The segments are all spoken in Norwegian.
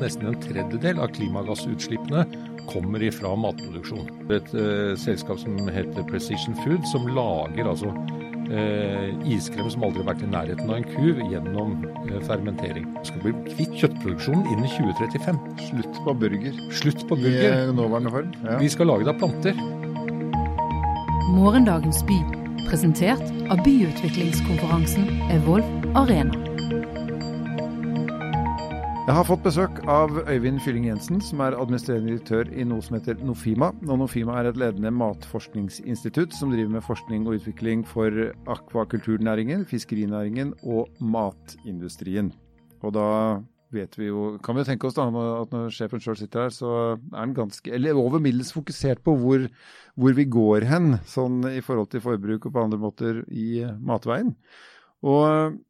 Nesten en tredjedel av klimagassutslippene kommer ifra matproduksjon. Et uh, selskap som heter Precision Food, som lager altså uh, iskrem som aldri har vært i nærheten av en ku gjennom uh, fermentering. Vi skal bli kvitt kjøttproduksjonen innen 2035. Slutt på burger. Slutt på burger. I nåværende form. Ja. Vi skal lage det av planter. Morgendagens by, presentert av byutviklingskonferansen Evolv Arena. Jeg har fått besøk av Øyvind Fylling Jensen, som er administrerende direktør i noe som heter Nofima. Og Nofima er et ledende matforskningsinstitutt som driver med forskning og utvikling for akvakulturnæringen, fiskerinæringen og matindustrien. Og da vet vi jo, kan vi tenke oss da, at når sjefen sjøl sitter her, så er han ganske, eller over middels fokusert på hvor, hvor, vi går hen, sånn i forhold til forbruk og på andre måter i matveien. Og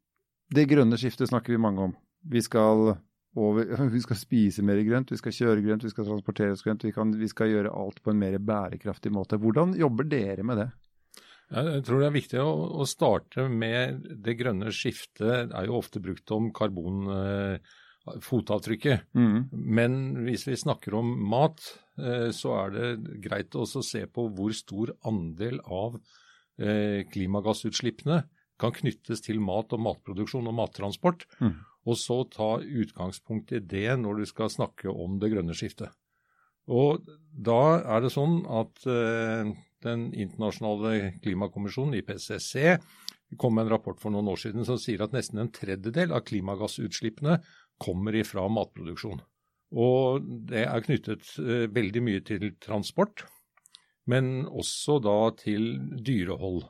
det grønne skiftet snakker vi mange om. Vi skal og vi skal spise mer grønt, vi skal kjøre grønt, vi skal transportere oss grønt. Vi, kan, vi, skal gjøre alt på en mer bærekraftig måte. Hvordan jobber dere med det? Jeg tror det er viktig å, å starte med det grønne skiftet. Det er jo ofte brukt om karbonfotavtrykket. eh. Mm. Men hvis vi snakker om mat, eh, så er det greit å se på hvor stor andel av eh, klimagassutslippene kan knyttes til mat og matproduksjon og mattransport. Mm og så ta utgangspunkt i det når du skal snakke om det grønne skiftet. Og da er det sånn at eh, Den internasjonale klimakommisjonen, IPCC, kom med en rapport for noen år siden som sier at nesten en tredjedel av klimagassutslippene kommer ifra matproduksjon. Og det er knyttet eh, veldig mye til transport, men også da til dyrehold.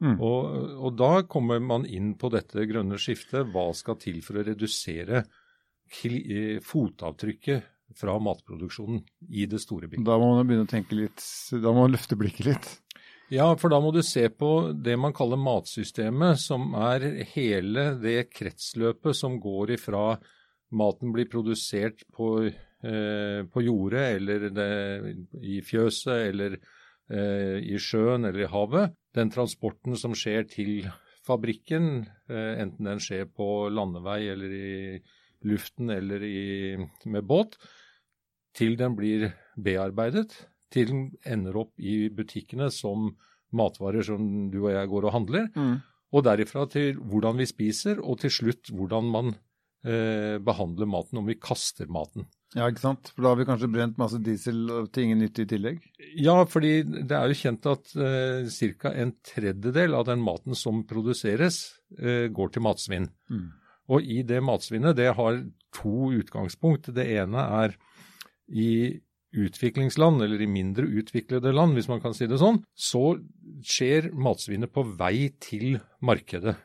Mm. Og, og, da kommer man inn på dette grønne skiftet. Hva skal til for å redusere eh, fotavtrykket fra matproduksjonen i det store bildet? Da må man begynne å tenke litt, da må man løfte blikket litt? Ja, for da må du se på det man kaller matsystemet, som er hele det kretsløpet som går ifra maten blir produsert på, eh, på jordet eller det, i fjøset eller Eh, i sjøen eller i havet. Den transporten som skjer til fabrikken, eh, enten den skjer på landevei eller i luften eller i, med båt, til den blir bearbeidet, til den ender opp i butikkene som matvarer som du og jeg går og handler. Mm. Og derifra til hvordan vi spiser, og til slutt hvordan man eh, behandler maten, om vi kaster maten. Ja, ikke sant? For da har vi kanskje brent masse diesel til ingen nytte i tillegg? Ja, fordi det er jo kjent at eh, ca. en tredjedel av den maten som produseres, eh, går til matsvinn. Mm. Og i det matsvinnet, det har to utgangspunkt. Det ene er i utviklingsland, eller i mindre utviklede land, hvis man kan si det sånn, så skjer matsvinnet på vei til markedet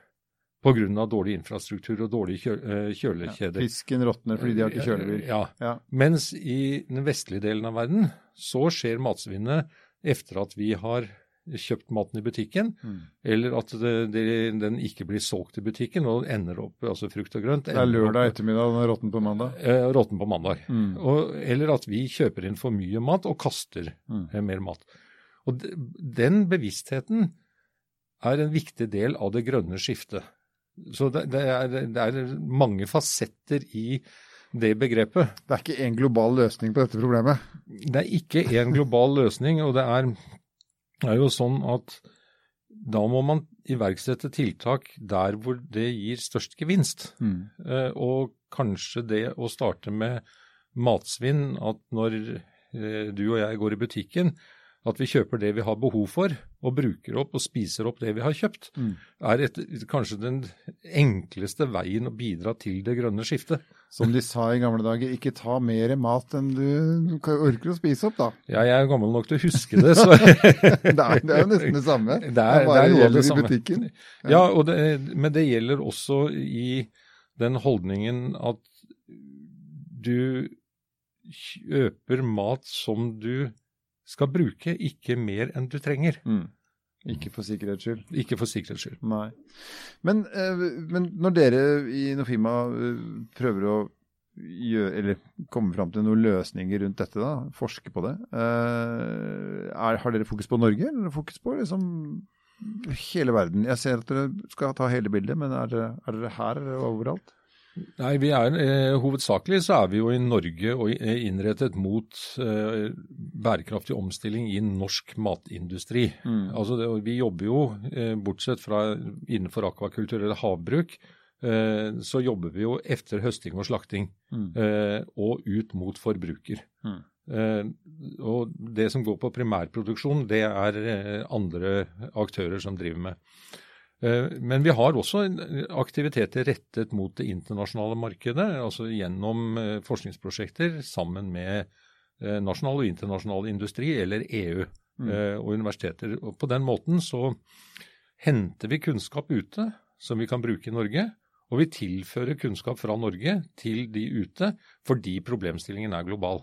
pga. dårlig infrastruktur og dårlige kjø eh, kjølekjeder. Ja, fisken råtner fordi de har ikke kjølevirk. Ja. ja. Mens i den vestlige delen av verden så skjer matsvinnet etter at vi har kjøpt maten i butikken, mm. eller at det, det, den ikke blir solgt i butikken og ender opp altså frukt og grønt. Det er lørdag ettermiddag og råtten på mandag? Eh, råtten på mandag. Mm. Og, eller at vi kjøper inn for mye mat og kaster mm. eh, mer mat. Og de, Den bevisstheten er en viktig del av det grønne skiftet. Så det, det, er, det, er, mange fasetter i det begrepet. Det er ikke én global løsning på dette problemet? Det er ikke én global løsning, og det er, er, jo sånn at da må man iverksette tiltak der hvor det gir størst gevinst. Mm. Eh, og kanskje det å starte med matsvinn, at når eh, du og jeg går i butikken, at vi kjøper det vi har behov for, og bruker opp og spiser opp det vi har kjøpt, mm. er et, kanskje den enkleste veien å bidra til det grønne skiftet. Som de sa i gamle dager, ikke ta mer mat enn du orker å spise opp, da. Ja, jeg er gammel nok til å huske det, så det, er, det, er, jo nesten det samme. Det, er, det, er av det samme. I butikken. Ja, det, men det gjelder også i den holdningen at du kjøper mat som du skal bruke ikke mer enn du trenger. Mm. Ikke for sikkerhets skyld? Ikke for sikkerhets skyld. Nei. Men, eh, men når dere i Nofima eh, prøver å gjøre, eller komme fram til noen løsninger rundt dette, da, forske på det, eh, er, har dere fokus på Norge, eller fokus på liksom hele verden? Jeg ser at dere skal ta hele bildet, men er dere, er dere her eller overalt? Nei, vi er, eh, Hovedsakelig så er vi jo i Norge og innrettet mot eh, bærekraftig omstilling i norsk matindustri. Mm. Altså det, Vi jobber jo, eh, bortsett fra innenfor akvakultur eller havbruk, eh, så jobber vi jo etter høsting og slakting. Mm. Eh, og ut mot forbruker. Mm. Eh, og det som går på primærproduksjon, det er andre aktører som driver med. Eh, men vi har også aktiviteter rettet mot det internasjonale markedet, altså gjennom eh, forskningsprosjekter sammen med eh, nasjonal og internasjonal industri, eller EU mm. og universiteter. Og På den måten så henter vi kunnskap ute som vi kan bruke i Norge. Og vi tilfører kunnskap fra Norge til de ute fordi problemstillingen er global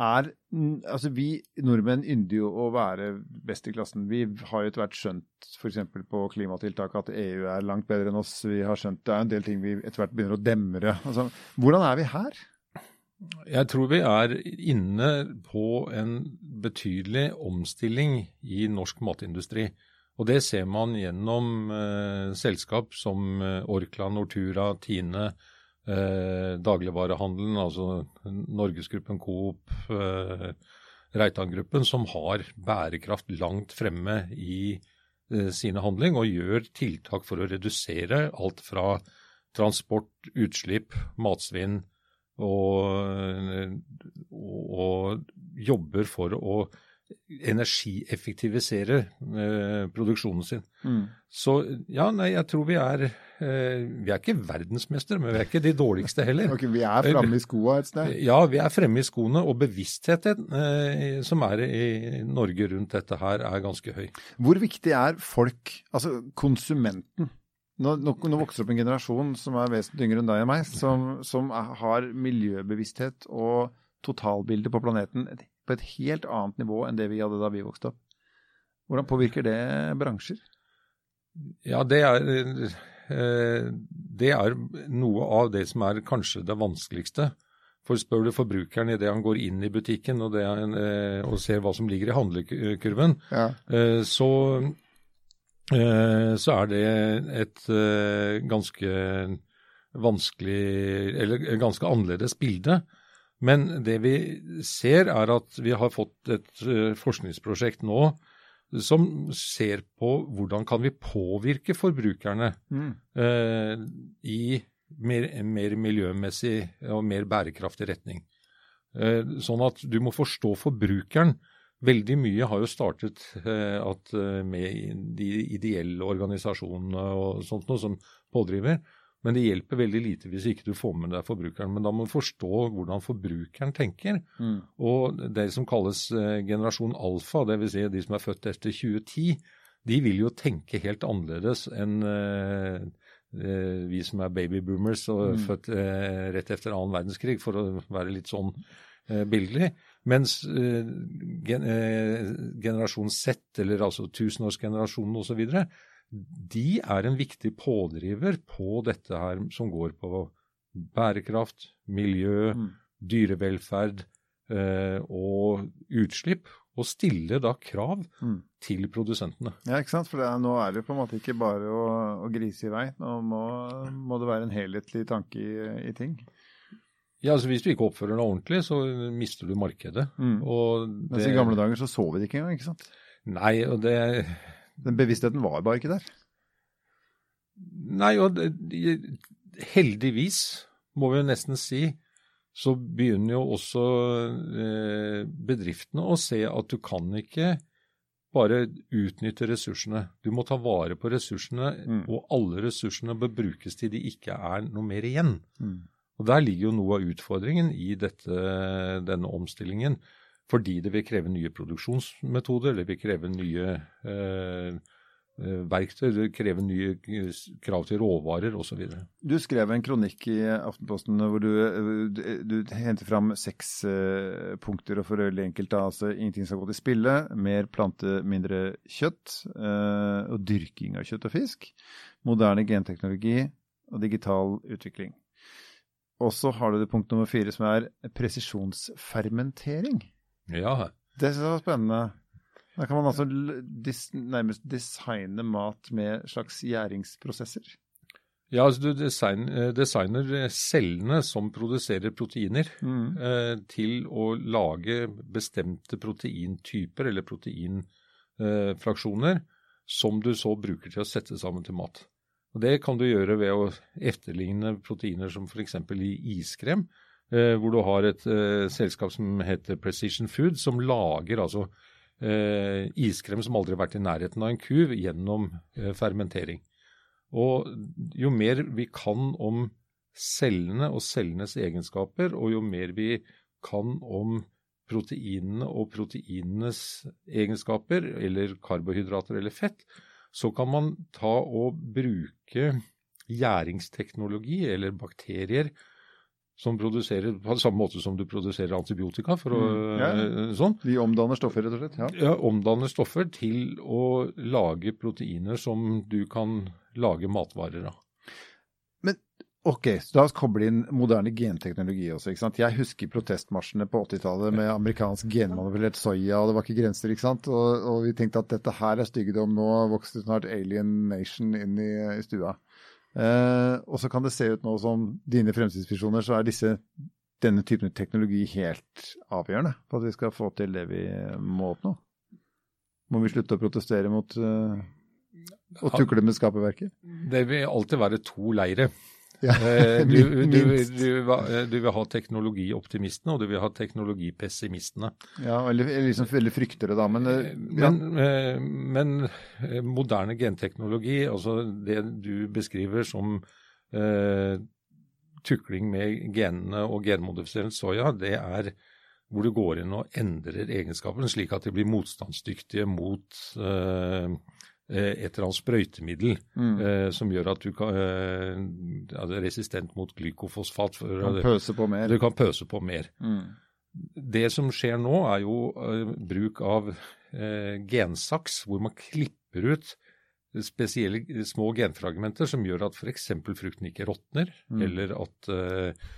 er Altså, vi nordmenn ynder jo å være best i klassen. Vi har jo etter hvert skjønt f.eks. på klimatiltak at EU er langt bedre enn oss. Vi har skjønt det er en del ting vi etter hvert begynner å demre. Altså, hvordan er vi her? Jeg tror vi er inne på en betydelig omstilling i norsk matindustri. Og det ser man gjennom eh, selskap som eh, Orkla, Nortura, Tine, eh, dagligvarehandelen, altså Norgesgruppen Coop, eh, Reitan-gruppen, som har bærekraft langt fremme i eh, sine handling og gjør tiltak for å redusere alt fra transport, utslipp, matsvinn og, og, og jobber for å energieffektivisere eh, produksjonen sin. Mm. Så ja, nei, jeg tror vi er eh, Vi er ikke verdensmestere, men vi er ikke de dårligste heller. okay, vi er fremme i skoa et sted? Ja, vi er fremme i skoene. Og bevisstheten eh, som er i Norge rundt dette her, er ganske høy. Hvor viktig er folk, altså konsumenten? Nå, nå, nå vokser opp en generasjon som er vesentlig yngre enn deg og meg, som, som har miljøbevissthet og totalbildet på planeten på et helt annet nivå enn det vi hadde da vi vokste opp. Hvordan påvirker det bransjer? Ja, det er, eh, det er noe av det som er kanskje det vanskeligste. For spør du forbrukeren idet han går inn i butikken og, han, eh, og, ser hva som ligger i handlekurven, ja. Eh, så, så, er det et ganske vanskelig, eller ganske annerledes bilde. Men det vi ser, er at vi har fått et uh, forskningsprosjekt nå som ser på hvordan kan vi påvirke forbrukerne mm. uh, i mer, mer, miljømessig og mer bærekraftig retning. Uh, sånn at du må forstå forbrukeren. Veldig mye har jo startet at, med de ideelle organisasjonene og sånt noe som pådriver. Men det hjelper veldig lite hvis ikke du får med deg forbrukeren. Men da må du forstå hvordan forbrukeren tenker. Mm. Og det som kalles eh, generasjon alfa, dvs. Si de som er født etter 2010, de vil jo tenke helt annerledes enn eh, eh, vi som er babyboomers og mm. født eh, rett etter annen verdenskrig, for å være litt sånn eh, billedlig. Mens gen, generasjon Z, eller altså tusenårsgenerasjonen osv., de er en viktig pådriver på dette her som går på bærekraft, miljø, mm. dyrevelferd eh, og utslipp. Og stille da krav mm. til produsentene. Ja, ikke sant. For er, nå er det på en måte ikke bare å, å grise i vei. Nå må, må, det være en helhetlig tanke i, i ting. Ja, altså Hvis du ikke oppfører deg ordentlig, så mister du markedet. Mm. Det, Mens i gamle dager så så vi det ikke engang, ikke sant? Nei, og det den bevisstheten var bare ikke der? Nei, og heldigvis, må vi jo nesten si, så begynner jo også eh, bedriftene å se at du kan ikke bare utnytte ressursene. Du må ta vare på ressursene, mm. og alle ressursene bør brukes til de ikke er noe mer igjen. Mm. Og Der ligger jo noe av utfordringen i dette, denne omstillingen. Fordi det vil kreve nye produksjonsmetoder, det vil kreve nye eh, eh verktøy, det vil kreve nye eh, krav til råvarer osv. Du skrev en kronikk i Aftenposten hvor du, du, du henter fram seks eh, punkter. og For øyelig enkelt da, altså Ingenting skal gå til spille, mer plante, mindre kjøtt, eh, og dyrking av kjøtt og fisk. Moderne genteknologi og digital utvikling. Og så har du det punkt nummer fire, som er presisjonsfermentering. Ja. Det syns jeg var spennende. Da kan man altså dis nærmest designe mat med slags gjæringsprosesser? Ja, altså Du design, designer cellene som produserer proteiner, mm. eh, til å lage bestemte proteintyper eller proteinfraksjoner eh, som du så bruker til å sette sammen til mat. Og Det kan du gjøre ved å efterligne proteiner som f.eks. i iskrem, eh, hvor du har et eh, selskap som heter Precision Food, som lager altså eh, iskrem som aldri har vært i nærheten av en kuv gjennom eh, fermentering. Og jo mer vi kan om cellene og cellenes egenskaper, og jo mer vi kan om proteinene og proteinenes egenskaper, eller karbohydrater eller fett, så kan man ta og bruke gjæringsteknologi eller bakterier som produserer på samme måte som du produserer antibiotika. for å, mm, ja. ja. sånn. De omdanner stoffer, rett og slett? Ja. ja, omdanner stoffer til å lage proteiner som du kan lage matvarer av. Men Ok, så la oss koble inn moderne genteknologi også. ikke sant? Jeg husker protestmarsjene på 80-tallet med amerikansk genmanipulert soya, og det var ikke grenser. ikke sant? Og, og vi tenkte at dette her er styggedom. Nå vokste snart Alien Nation inn i, i stua. Eh, og så kan det se ut nå som dine fremtidsvisjoner, så er disse, denne typen teknologi helt avgjørende for at vi skal få til det vi må oppnå. Må vi slutte å protestere mot eh, å tukle med skaperverket? Det vil alltid være to leire. Ja, eh, du, du, du, eh, du, vil ha teknologioptimistene, og du vil ha teknologipessimistene. Ja, eller liksom veldig frykter det, da. Men, eh, ja. men, men, moderne genteknologi, altså det du beskriver som eh, tukling med genene og genmodifisert soya, det er hvor du går inn og endrer egenskapene slik at de blir motstandsdyktige mot Eh, et eller annet sprøytemiddel mm. eh, som gjør at du kan, eh, er resistent mot glykofosfat. For, du kan pøse på mer. Du kan pøse på mer. Mm. Det som skjer nå, er jo eh, bruk av eh, gensaks, hvor man klipper ut spesielle små genfragmenter som gjør at f.eks. frukten ikke råtner, mm. eller at eh,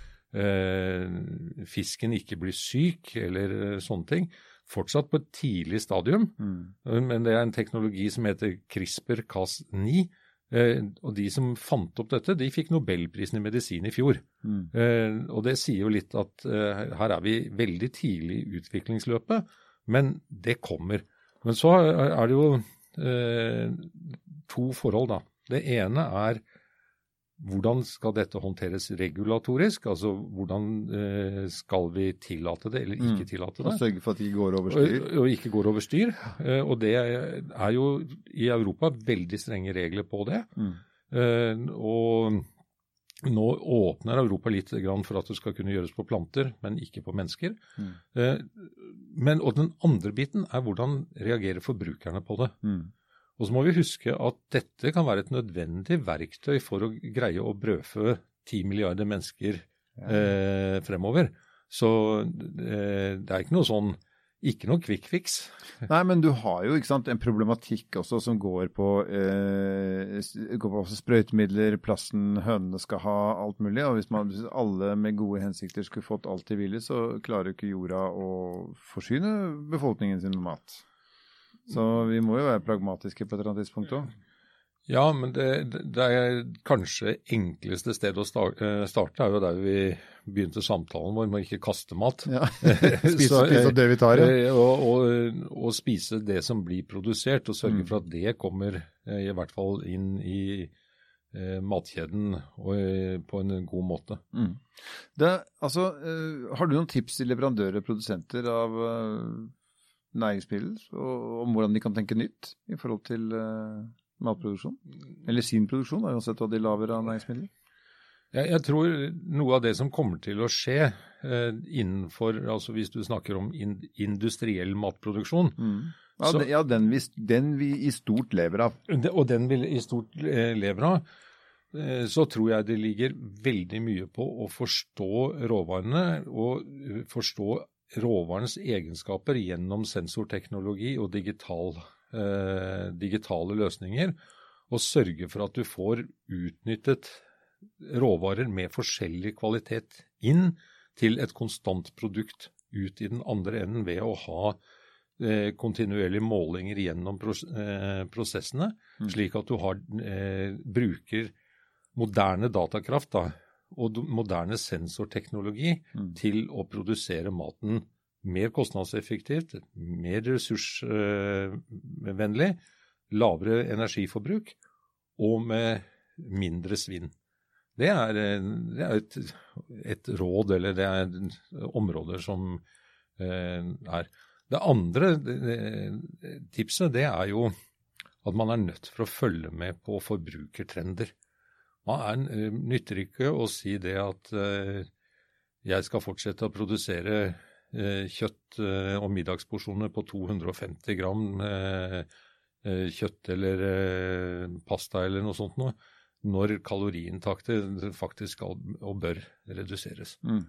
fisken ikke blir syk, eller sånne ting fortsatt på et tidlig stadium. Mm. Men det er en teknologi som heter CRISPR-Cas9. Eh, og de som fant opp dette, de fikk nobelprisen i medisin i fjor. Mm. Eh, og det sier jo litt at eh, her er vi veldig tidlig i utviklingsløpet, men det kommer. Men så er det jo eh, to forhold, da. Det ene er hvordan skal dette håndteres regulatorisk? Altså hvordan eh, skal vi tillate det eller ikke mm. tillate det? Og sørge for at det ikke går over styr? Og, og ikke går over styr. Eh, og det er jo i Europa veldig strenge regler på det. Mm. Eh, og nå åpner Europa litt for at det skal kunne gjøres på planter, men ikke på mennesker. Mm. Men, og den andre biten er hvordan reagerer forbrukerne på det. Mm. Og så må vi huske at dette kan være et nødvendig verktøy for å greie å brødfø ti milliarder mennesker eh, fremover. Så eh, det er ikke noe sånn ikke noe quick fix. Nei, men du har jo sant, en problematikk også som går på, eh, går på sprøytemidler, plassen hønene skal ha, alt mulig. Og hvis, man, hvis alle med gode hensikter skulle fått alt de ville, så klarer jo ikke jorda å forsyne befolkningen sin med mat. Så vi må jo være pragmatiske på et eller annet tidspunkt òg. Ja, men det, det, er kanskje enkleste stedet å eh, starte, er jo der vi begynte samtalen vår med å ikke kaste mat. Ja. spise, Så, spise det vi tar, ja. Eh, og, og, og, spise det som blir produsert, og sørge mm. for at det kommer eh, i hvert fall inn i eh, matkjeden og, på en god måte. Mm. Det, altså, har du noen tips til leverandører og produsenter av næringsmiddel, og om hvordan de kan tenke nytt i forhold til uh, matproduksjon? Eller sin produksjon, uansett hva de lager av næringsmidler? Jeg, jeg, tror noe av det som kommer til å skje eh, innenfor altså Hvis du snakker om in, industriell matproduksjon mm. Ja, så, den, ja den, vi, den, vi, i stort lever av. Og den vi i stort eh, lever av. Eh, så tror jeg det ligger veldig mye på å forstå råvarene og eh, forstå råvarens egenskaper gjennom sensorteknologi og digital, eh, digitale løsninger, og sørge for at du får utnyttet råvarer med forskjellig kvalitet inn til et konstant produkt ut i den andre enden ved å ha eh, kontinuerlige målinger gjennom pros eh, prosessene, mm. slik at du har, eh, bruker moderne datakraft da, og moderne sensorteknologi mm. til å produsere maten mer kostnadseffektivt, mer ressursvennlig, lavere energiforbruk og med mindre svinn. Det er, det er et, et, råd, eller det er områder som eh, er Det andre tipset, det er jo at man er nødt for å følge med på forbrukertrender. Man er, eh, nytter ikke å si det at eh, jeg skal fortsette å produsere eh, kjøtt og middagsporsjoner på 250 gram kjøtt eller pasta eller noe sånt noe når kaloriinntaktet faktisk skal og bør reduseres. Mm.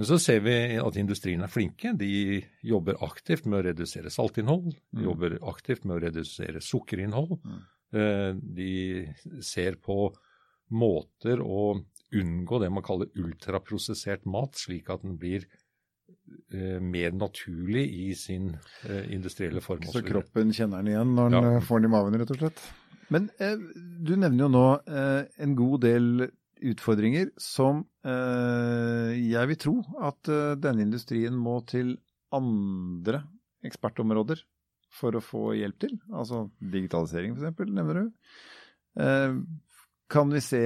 Men så ser vi at industrien er flinke. De jobber aktivt med å redusere saltinnhold. De mm. jobber aktivt med å redusere sukkerinnhold. Mm. De ser på måter å unngå det man kaller ultraprosessert mat, slik at den blir eh, mer naturlig i sin eh, industrielle form. Så kroppen kjenner den igjen når den ja. får den i maven, rett og slett? Men eh, du nevner jo nå eh, en god del utfordringer som eh, jeg vil tro at eh, denne industrien må til andre ekspertområder for å få hjelp til. Altså digitalisering f.eks., nevner du. Eh, kan vi se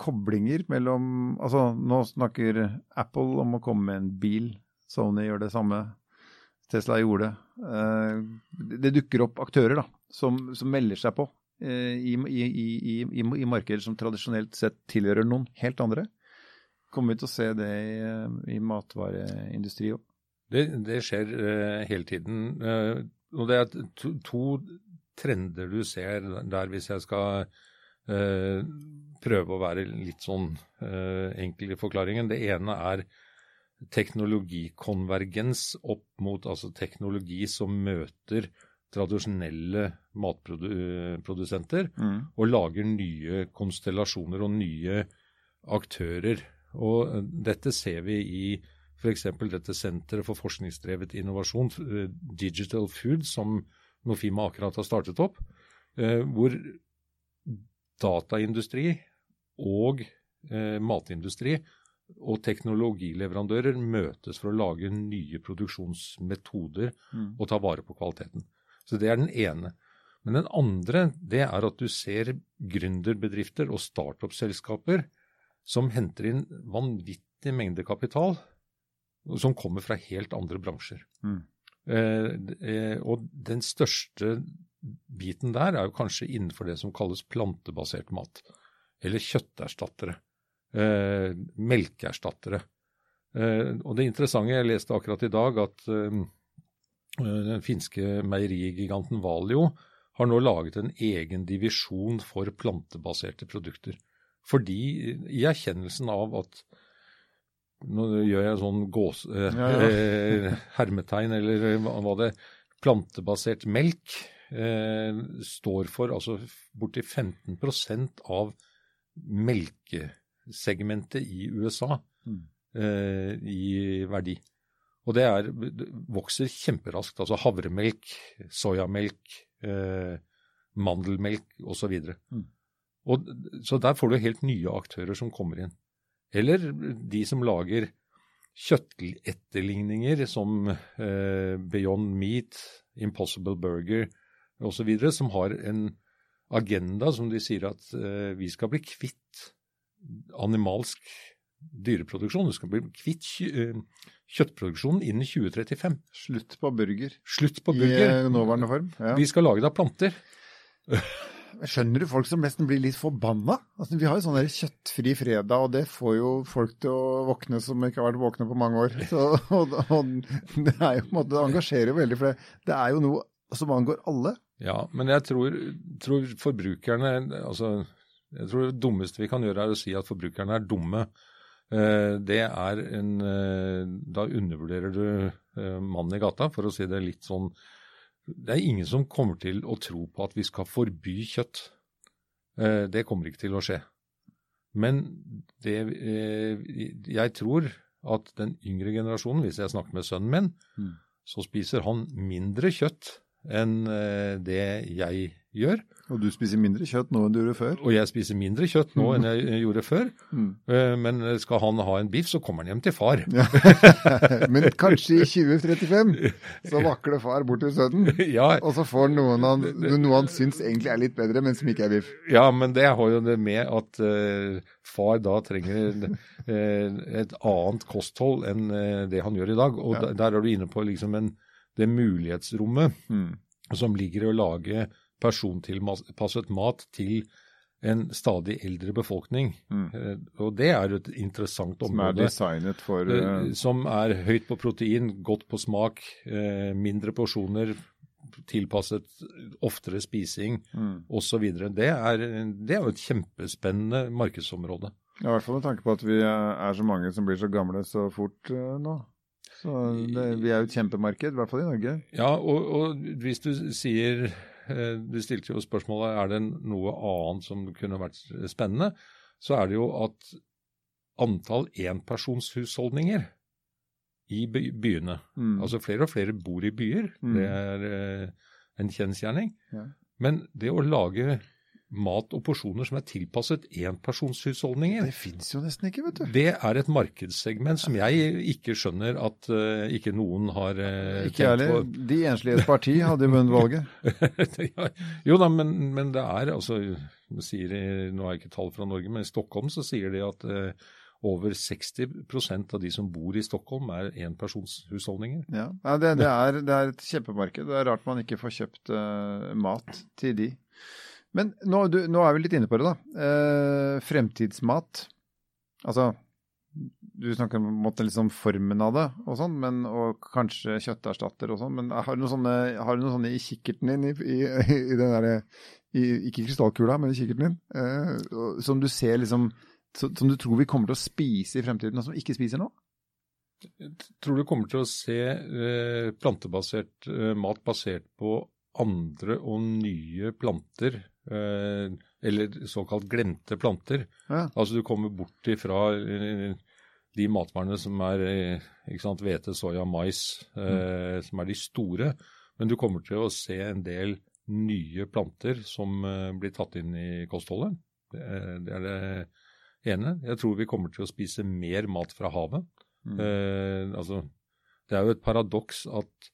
koblinger mellom Altså nå snakker Apple om å komme med en bil. Sony gjør det samme. Tesla gjorde det. Eh, det dukker opp aktører da, som, som melder seg på Eh, i, i, i, i, markeder som tradisjonelt sett tilhører noen helt andre. Kommer vi til å se det i, matvareindustri òg? Det, det, skjer uh, hele tiden. Og det er to, trender du ser der, hvis jeg skal uh, prøve å være litt sånn enkel i forklaringen. Det ene er teknologikonvergens opp mot altså teknologi som møter tradisjonelle matprodusenter mm. og lager nye konstellasjoner og nye aktører. Og eh, dette ser vi i f.eks. dette senteret for forskningsdrevet innovasjon, eh, Digital Food, som Nofima akkurat har startet opp, eh, hvor dataindustri og matindustri og teknologileverandører møtes for å lage nye produksjonsmetoder mm. og ta vare på kvaliteten. Så det er den ene. Men den andre det er at du ser gründerbedrifter og startup-selskaper som henter inn vanvittig mengde kapital som kommer fra helt andre bransjer. Mm. Eh, eh, og den største biten der er jo kanskje innenfor det som kalles plantebasert mat. Eller kjøtterstattere. Eh, melkeerstattere. Eh, og det interessante, jeg leste akkurat i dag at eh, Eh, den finske meierigiganten Valio har nå laget en egen divisjon for plantebaserte produkter. Fordi, i erkjennelsen av at Nå gjør jeg sånn gås, eh, ja, ja. Eh, hermetegn, eller hva det Plantebasert melk eh, står for altså borti 15% av melkesegmentet i USA mm. eh, i verdi. Og det, er, det vokser kjemperaskt. Altså havremelk, soyamelk, eh, mandelmelk osv. Så, mm. Og, så der får du helt nye aktører som kommer inn. Eller de som lager kjøttetterligninger som eh, Beyond Meat, Impossible Burger osv., som har en agenda som de sier at eh, vi skal bli kvitt animalsk dyreproduksjon. Vi skal bli kvitt eh, kjøttproduksjonen innen 2035. Slutt på burger. Slutt på burger. I nåværende form. Ja. Vi skal lage det av planter. Skjønner du folk som nesten blir litt forbanna? Altså, vi har jo sånn kjøttfri fredag, og det får jo folk til å våkne som ikke har vært våkne på mange år. Så, og, og, det er jo en måte, det engasjerer jo veldig, for det er jo noe som angår alle. Ja, men jeg tror, tror forbrukerne altså, jeg tror Det dummeste vi kan gjøre, er å si at forbrukerne er dumme. Eh, det er en eh, Da undervurderer du eh, mannen i gata, for å si det litt sånn Det er ingen som kommer til å tro på at vi skal forby kjøtt. Det kommer ikke til å skje. Men det Jeg tror at den yngre generasjonen, hvis jeg snakker med sønnen min, mm. så spiser han mindre kjøtt enn det jeg gjør. Og du spiser mindre kjøtt nå enn du gjorde før? Og jeg spiser mindre kjøtt nå enn jeg gjorde før. Mm. Men skal han ha en biff, så kommer han hjem til far. Ja. Men kanskje i 2035 så vakler far bort til sønnen, ja. og så får noen han, noe han syns egentlig er litt bedre, men som ikke er biff. Ja, men det har jo det med at far da trenger et annet kosthold enn det han gjør i dag. Og ja. der er du inne på liksom en, det mulighetsrommet mm. som ligger i å lage persontilpasset mat til en stadig eldre befolkning. Mm. Eh, og det er et interessant område. Som er designet for uh... Som er høyt på protein, godt på smak, mindre porsjoner, tilpasset oftere spising mm. osv. Det, det er jo et kjempespennende markedsområde. Ja, I hvert fall med tanke på at vi er så mange som blir så gamle så fort nå. Så det, Vi er jo et kjempemarked, i hvert fall i Norge. Ja, og, og hvis du sier Eh, du stilte jo spørsmålet er det noe annet som kunne vært spennende. Så er det jo at antall enpersonshusholdninger i byene mm. Altså flere og flere bor i byer. Mm. Det er eh, en kjensgjerning. Ja. Men det å lage mat og porsjoner som er tilpasset enpersonshusholdninger. Det fins jo nesten ikke, vet du. Det er et markedssegment som jeg ikke skjønner at uh, ikke noen har uh, ikke tenkt på. De enslige parti hadde jo vunnet valget. jo da, men, men, det er altså sier, Nå har jeg ikke tall fra Norge, men i Stockholm så sier de at uh, over 60% av de som bor i Stockholm, er enpersonshusholdninger. Ja, det, det, er, det, er, et kjempemarked. Det er rart man ikke får kjøpt mat til de. Men nå, du, nå, er vi litt inne på det, da. Eh, fremtidsmat. Altså Du snakker om liksom formen av det og sånn, men, og kanskje kjøtterstatter og sånn. Men har du noen sånne, har du noe sånne i kikkerten din, i, i, i den derre Ikke krystallkula, men i kikkerten din, eh, som du ser liksom Som du tror vi kommer til å spise i fremtiden, og som vi ikke spiser nå? Jeg tror du kommer til å se eh, plantebasert eh, mat basert på andre og nye planter eller såkalt glemte planter. Ja. Altså du kommer bort ifra eh, de matvarene som er eh, ikke sant, hvete, soya, mais, mm. som er de store. Men du kommer til å se en del nye planter som blir tatt inn i kostholdet. Det, det er det ene. Jeg tror vi kommer til å spise mer mat fra havet. Mm. Eh, altså, det er jo et paradoks at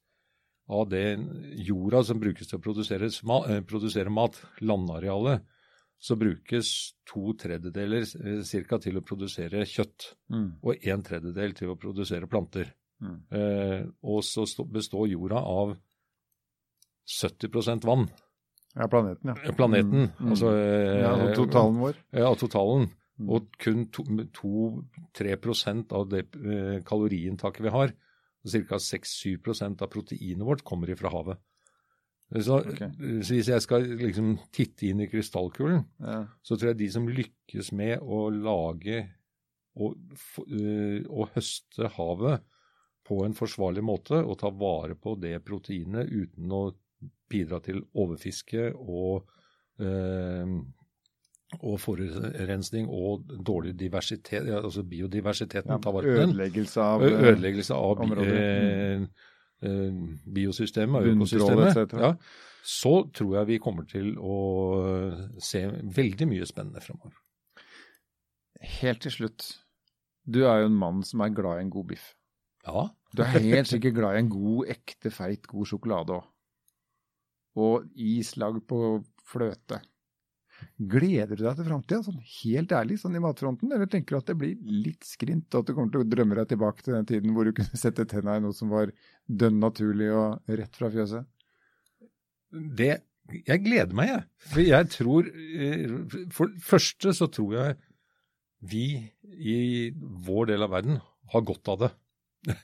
av det jorda som brukes til å produsere, eh, produsere mat, landarealet, så brukes to tredjedeler eh, ca. til å produsere kjøtt, mm. og en tredjedel til å produsere planter. Mm. Eh, og så består jorda av 70 vann. Ja, planeten, ja. Eh, planeten, mm. altså Ja, og totalen vår. Ja, totalen. Mm. Og kun 2-3% av det kaloriinntaket vi har, Ca. 6-7 av proteinet vårt kommer ifra havet. Så, okay. så, hvis jeg skal liksom titte inn i krystallkulen, ja. så tror jeg de som lykkes med å lage og, og, høste havet på en forsvarlig måte og ta vare på det proteinet uten å bidra til overfiske og uh, og forurensning og dårlig diversitet, altså biodiversiteten ja, tar vare på den. Ødeleggelse av, ødeleggelse av eh, eh, biosystemet økosystemet. Ja, så tror jeg vi kommer til å se veldig mye spennende fremover. Helt til slutt. Du er jo en mann som er glad i en god biff. Ja. Du er helt sikkert glad i en god, ekte, feit, god sjokolade òg. Og is lagd på fløte. Gleder du deg til framtida, sånn helt ærlig, sånn i matfronten, eller tenker du at det blir litt skrint, og at du kommer til å drømme deg tilbake til den tiden hvor du kunne sette tenna i noe som var dønn naturlig og rett fra fjøset? Det Jeg gleder meg, jeg. For jeg tror eh, For det første så tror jeg vi i vår del av verden har godt av det.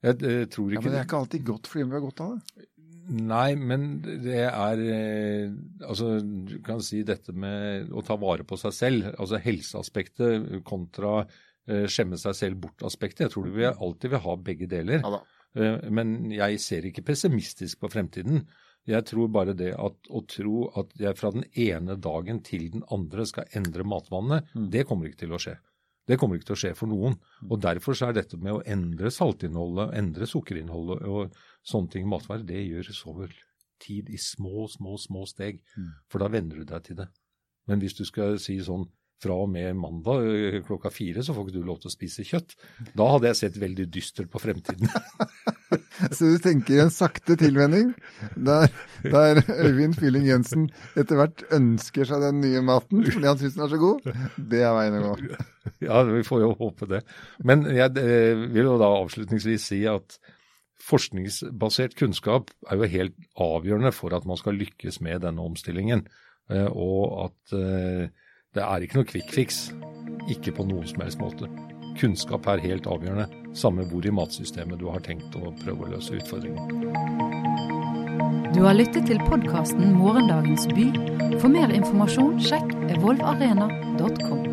Jeg, jeg tror ikke ja, Men det er ikke alltid godt fordi vi har godt av det? Nei, men det er eh, Altså, du kan si dette med å ta vare på seg selv. Altså helseaspektet kontra eh, skjemme seg selv bort-aspektet. Jeg tror du alltid vil ha begge deler. Ja, eh, men jeg ser ikke pessimistisk på fremtiden. Jeg tror bare det at å tro at jeg fra den ene dagen til den andre skal endre matvannet, mm. det kommer ikke til å skje. Det kommer ikke til å skje for noen. Og Derfor så er dette med å endre saltinnholdet, endre sukkerinnholdet og sånne ting matvarer, det gjøres over tid i små, små, små steg. Mm. For da venner du deg til det. Men hvis du skal si sånn fra og med mandag eh, klokka fire så får ikke du lov til å spise kjøtt. Da hadde jeg sett veldig dystert på fremtiden. så du tenker en sakte tilvenning, der, der Øyvind Fylling Jensen etter hvert ønsker seg den nye maten fordi han syns den er så god? Det er veien å gå. Ja, vi får jo håpe det. Men jeg eh, vil jo da avslutningsvis si at forskningsbasert kunnskap er jo helt avgjørende for at man skal lykkes med denne omstillingen. Eh, og at det er ikke noe quick fix. Ikke på noen som helst måte. Kunnskap er helt avgjørende, samme hvor i matsystemet du har tenkt å prøve å løse utfordringen. Du har lyttet til podkasten 'Morgendagens by'. For mer informasjon sjekk evolvarena.com.